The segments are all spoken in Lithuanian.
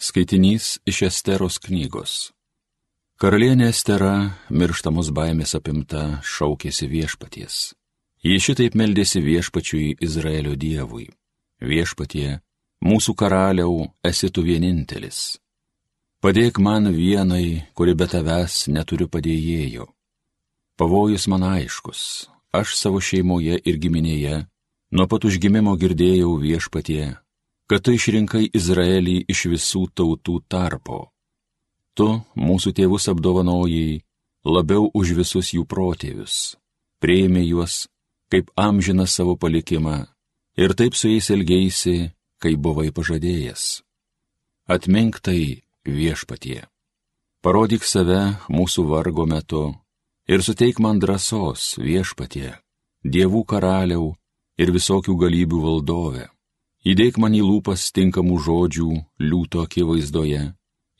Skaitinys iš Esteros knygos. Karalienė Estera, mirštamos baimės apimta, šaukėsi viešpaties. Ji šitaip meldėsi viešpačiui Izraelio dievui. Viešpatie, mūsų karaliau, esi tu vienintelis. Padėk man vienai, kuri be tavęs neturiu padėjėjų. Pavojus man aiškus, aš savo šeimoje ir giminėje nuo pat užgimimo girdėjau viešpatie, kad tu išrinkai Izraelį iš visų tautų tarpo. Tu mūsų tėvus apdovanojai labiau už visus jų protėvius, prieimė juos kaip amžiną savo palikimą ir taip su jais elgėsi, kai buvai pažadėjęs. Atmink tai viešpatie. Parodyk save mūsų vargo metu ir suteik man drąsos viešpatie, dievų karaliau ir visokių galybių valdove Įdėk man į lūpas tinkamų žodžių liūto akivaizdoje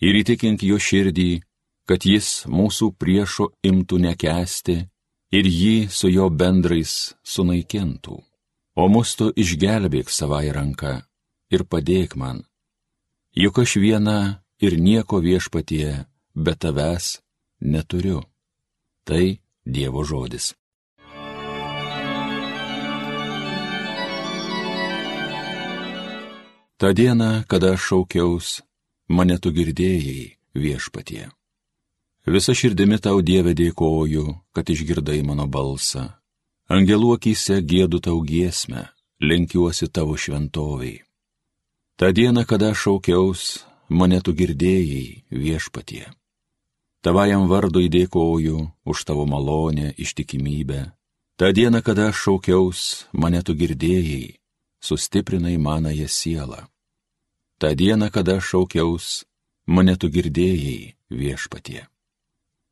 ir įtikink jo širdį, kad jis mūsų priešo imtų nekesti ir jį su jo bendrais sunaikintų. O mus tu išgelbėk savai ranką ir padėk man. Juk aš viena ir nieko viešpatie be tavęs neturiu. Tai Dievo žodis. Ta diena, kada aš šaukiaus, mane tu girdėjai viešpatie. Visa širdimi tau Dieve dėkoju, kad išgirdai mano balsą. Angelų akise gėdu tau giesmę, lenkiuosi tavo šventoviai. Ta diena, kada šaukiaus, mane tu girdėjai viešpatie. Tavajam vardui dėkoju už tavo malonę, ištikimybę. Ta diena, kada šaukiaus, mane tu girdėjai, sustiprinai manąją sielą. Ta diena, kada šaukiaus, mane tu girdėjai viešpatie.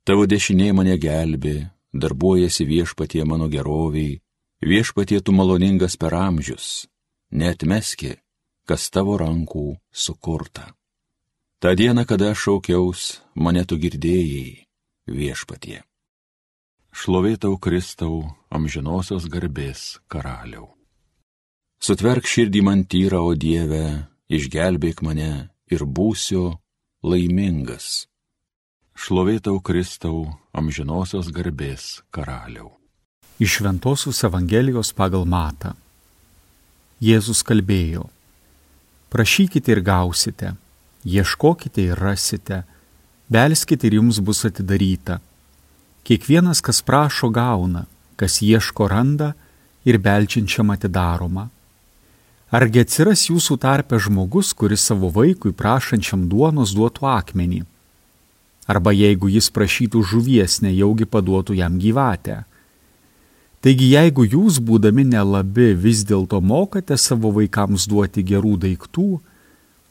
Tavo dešinė mane gelbi, darbuojasi viešpatie mano geroviai, viešpatie tu maloningas per amžius, netmeski, kas tavo rankų sukurta. Ta diena, kada šaukiaus, mane tu girdėjai viešpatie. Šlovėtau Kristau, amžinosios garbės karaliau. Sutverk širdį man tyrą, o Dieve, išgelbėk mane ir būsiu laimingas. Šlovėtau Kristau, amžinosios garbės karaliau. Iš Ventosios Evangelijos pagal Matą. Jėzus kalbėjo, prašykite ir gausite, ieškokite ir rasite, belskite ir jums bus atidaryta. Kiekvienas, kas prašo, gauna, kas ieško, randa ir belčiančiam atidaroma. Argi atsiras jūsų tarpe žmogus, kuris savo vaikui prašančiam duonos duotų akmenį? Arba jeigu jis prašytų žuvies, nejaugi paduotų jam gyvatę? Taigi jeigu jūs, būdami nelabi, vis dėlto mokate savo vaikams duoti gerų daiktų,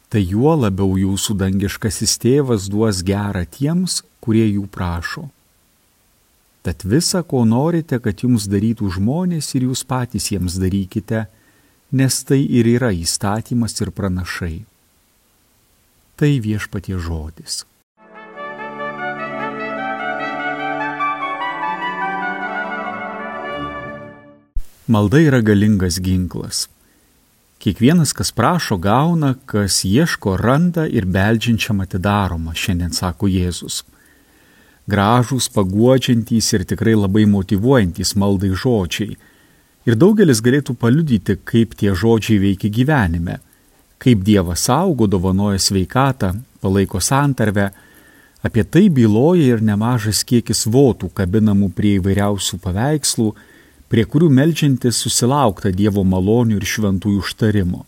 tai juo labiau jūsų dangiškasis tėvas duos gerą tiems, kurie jų prašo. Tad visa, ko norite, kad jums darytų žmonės ir jūs patys jiems darykite, nes tai ir yra įstatymas ir pranašai. Tai viešpatie žodis. Malda yra galingas ginklas. Kiekvienas, kas prašo, gauna, kas ieško, randa ir beldžiančiam atidaroma, šiandien sako Jėzus. Gražūs, paguodžiantys ir tikrai labai motivuojantys maldai žodžiai Ir daugelis galėtų paliudyti, kaip tie žodžiai veikia gyvenime, kaip Dievas saugo, dovanoja sveikatą, palaiko santarvę. Apie tai byloja ir nemažas kiekis votų kabinamų prie įvairiausių paveikslų, prie kurių melžiantis susilaukta Dievo malonių ir šventųjų užtarimo.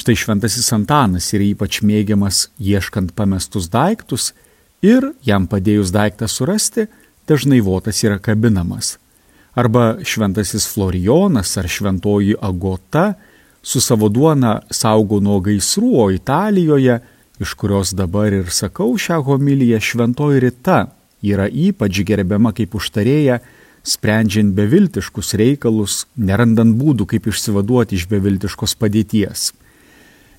Štai šventasis Antanas yra ypač mėgiamas ieškant pamestus daiktus ir jam padėjus daiktą surasti, dažnai votas yra kabinamas arba šventasis Florijonas ar šventoji Agota su savo duona saugo nuo gaisrų, o Italijoje, iš kurios dabar ir sakau šią homiliją, šventoji Rita yra ypač gerbiama kaip užtarėja, sprendžiant beviltiškus reikalus, nerandant būdų, kaip išsivaduoti iš beviltiškos padėties.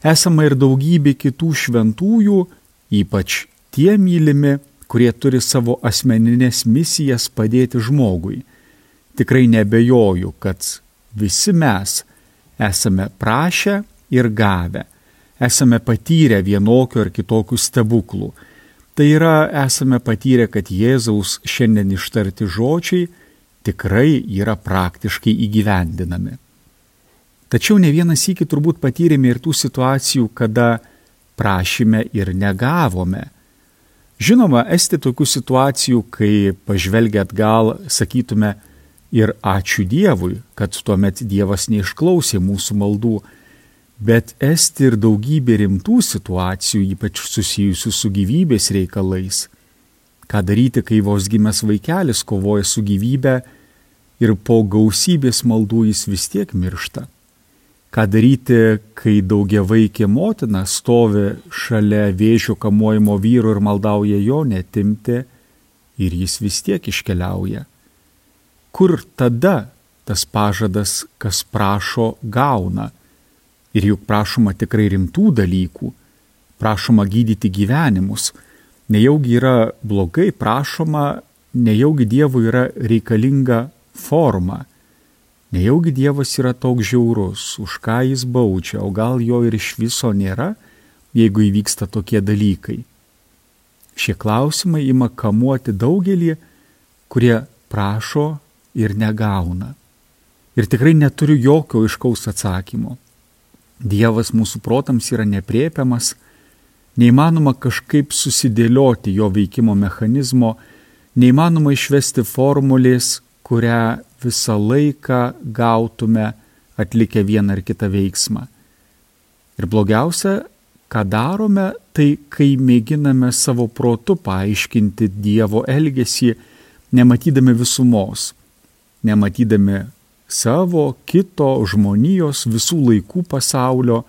Esama ir daugybė kitų šventųjų, ypač tie mylimi, kurie turi savo asmeninės misijas padėti žmogui tikrai nebejoju, kad visi mes esame prašę ir gavę, esame patyrę vienokių ar kitokių stebuklų. Tai yra, esame patyrę, kad Jėzaus šiandien ištarti žodžiai tikrai yra praktiškai įgyvendinami. Tačiau ne vienas iki turbūt patyrėme ir tų situacijų, kada prašyme ir negavome. Žinoma, esti tokių situacijų, kai pažvelgia atgal, sakytume ir ačiū Dievui, kad tuomet Dievas neišklausė mūsų maldų, bet esti ir daugybė rimtų situacijų, ypač susijusių su gyvybės reikalais. Ką daryti, kai vos gimęs vaikelis kovoja su gyvybe ir po gausybės maldų jis vis tiek miršta. Ką daryti, kai daugia vaikė motina stovi šalia vėžio kamuojimo vyro ir maldauja jo netimti ir jis vis tiek iškeliauja. Kur tada tas pažadas, kas prašo, gauna? Ir juk prašoma tikrai rimtų dalykų, prašoma gydyti gyvenimus, nejaugi yra blogai prašoma, nejaugi Dievui yra reikalinga forma, nejaugi Dievas yra toks žiaurus, už ką jis baudžia, o gal jo ir iš viso nėra, jeigu įvyksta tokie dalykai. Šie klausimai ima kamuoti daugelį, kurie prašo ir negauna. Ir tikrai neturiu jokio iškaus atsakymo. Dievas mūsų protams yra nepriepiamas, Neįmanoma kažkaip susidėlioti jo veikimo mechanizmo, neįmanoma išvesti formulės, kurią visą laiką gautume atlikę vieną ar kitą veiksmą. Ir blogiausia, ką darome, tai kai mėginame savo protu paaiškinti Dievo elgesį, nematydami visumos, nematydami savo, kito, žmonijos, visų laikų pasaulio,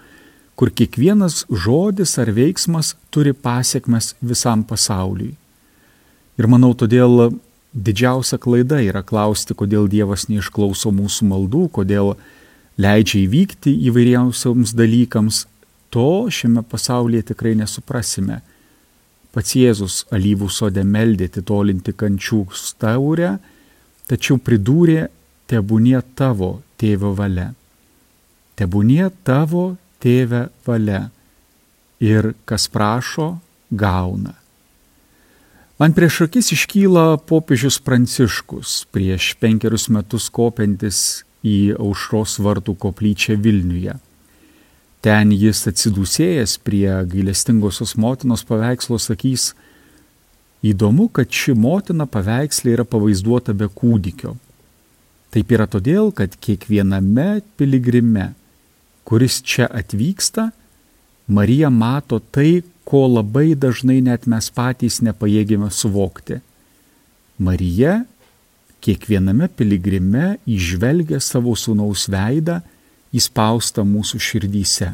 kur kiekvienas žodis ar veiksmas turi pasiekmes visam pasauliui. Ir manau, todėl didžiausia klaida yra klausti, kodėl Dievas neišklauso mūsų maldų, kodėl leidžia įvykti įvairiausiams dalykams. To šiame pasaulyje tikrai nesuprasime. Pats Jėzus alyvų sode meldė titolinti kančių staurę, tačiau pridūrė, tebūnie tavo tėvo valia. Tebūnie tavo tėve valia ir kas prašo, gauna. Man prieš akis iškyla popiežius Pranciškus, prieš penkerius metus kopiantis į aušros vartų koplyčią Vilniuje. Ten jis atsidūsėjęs prie gailestingosios motinos paveikslo sakys, įdomu, kad ši motina paveikslė yra pavaizduota be kūdikio. Taip yra todėl, kad kiekviename piligrime kuris čia atvyksta, Marija mato tai, ko labai dažnai net mes patys nepajėgėme suvokti. Marija kiekviename piligrime išvelgia savo sūnaus veidą įspaustą mūsų širdyse.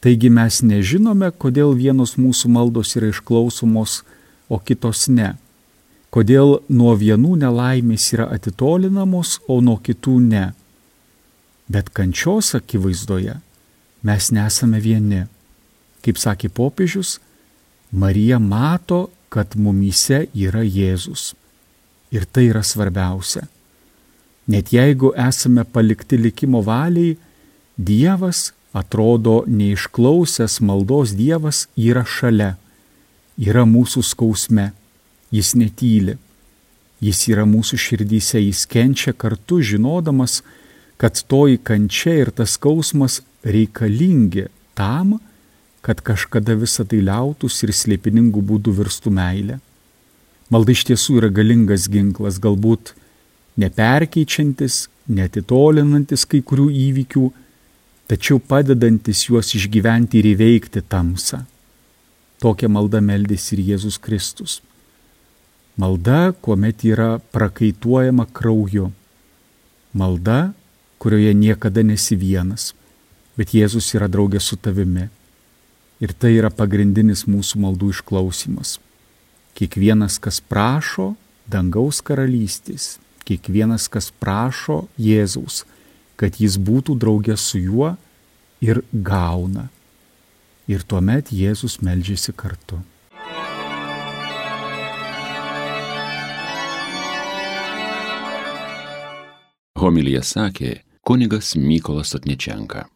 Taigi mes nežinome, kodėl vienos mūsų maldos yra išklausomos, o kitos ne. Kodėl nuo vienų nelaimės yra atitolinamos, o nuo kitų ne. Bet kančios akivaizdoje mes nesame vieni. Kaip sakė popiežius, Marija mato, kad mumyse yra Jėzus. Ir tai yra svarbiausia. Net jeigu esame palikti likimo valiai, Dievas atrodo neišklausęs maldos Dievas yra šalia, yra mūsų skausme, jis netyli, jis yra mūsų širdyse, jis kenčia kartu žinodamas, kad toji kančia ir tas skausmas reikalingi tam, kad kažkada visa tai liautus ir slėpiningų būdų virstų meilė. Malda iš tiesų yra galingas ginklas, galbūt neperkeičiantis, netitolinantis kai kurių įvykių, tačiau padedantis juos išgyventi ir įveikti tamsą. Tokia malda meldys ir Jėzus Kristus. Malda, kuomet yra prakaituojama krauju. Malda, kurioje niekada nesi vienas, bet Jėzus yra draugė su tavimi. Ir tai yra pagrindinis mūsų maldų išklausimas. Kiekvienas, kas prašo dangaus karalystės, kiekvienas, kas prašo Jėzaus, kad jis būtų draugė su juo ir gauna. Ir tuomet Jėzus melžiasi kartu. Homilija sakė kunigas Mykolas Atničenka.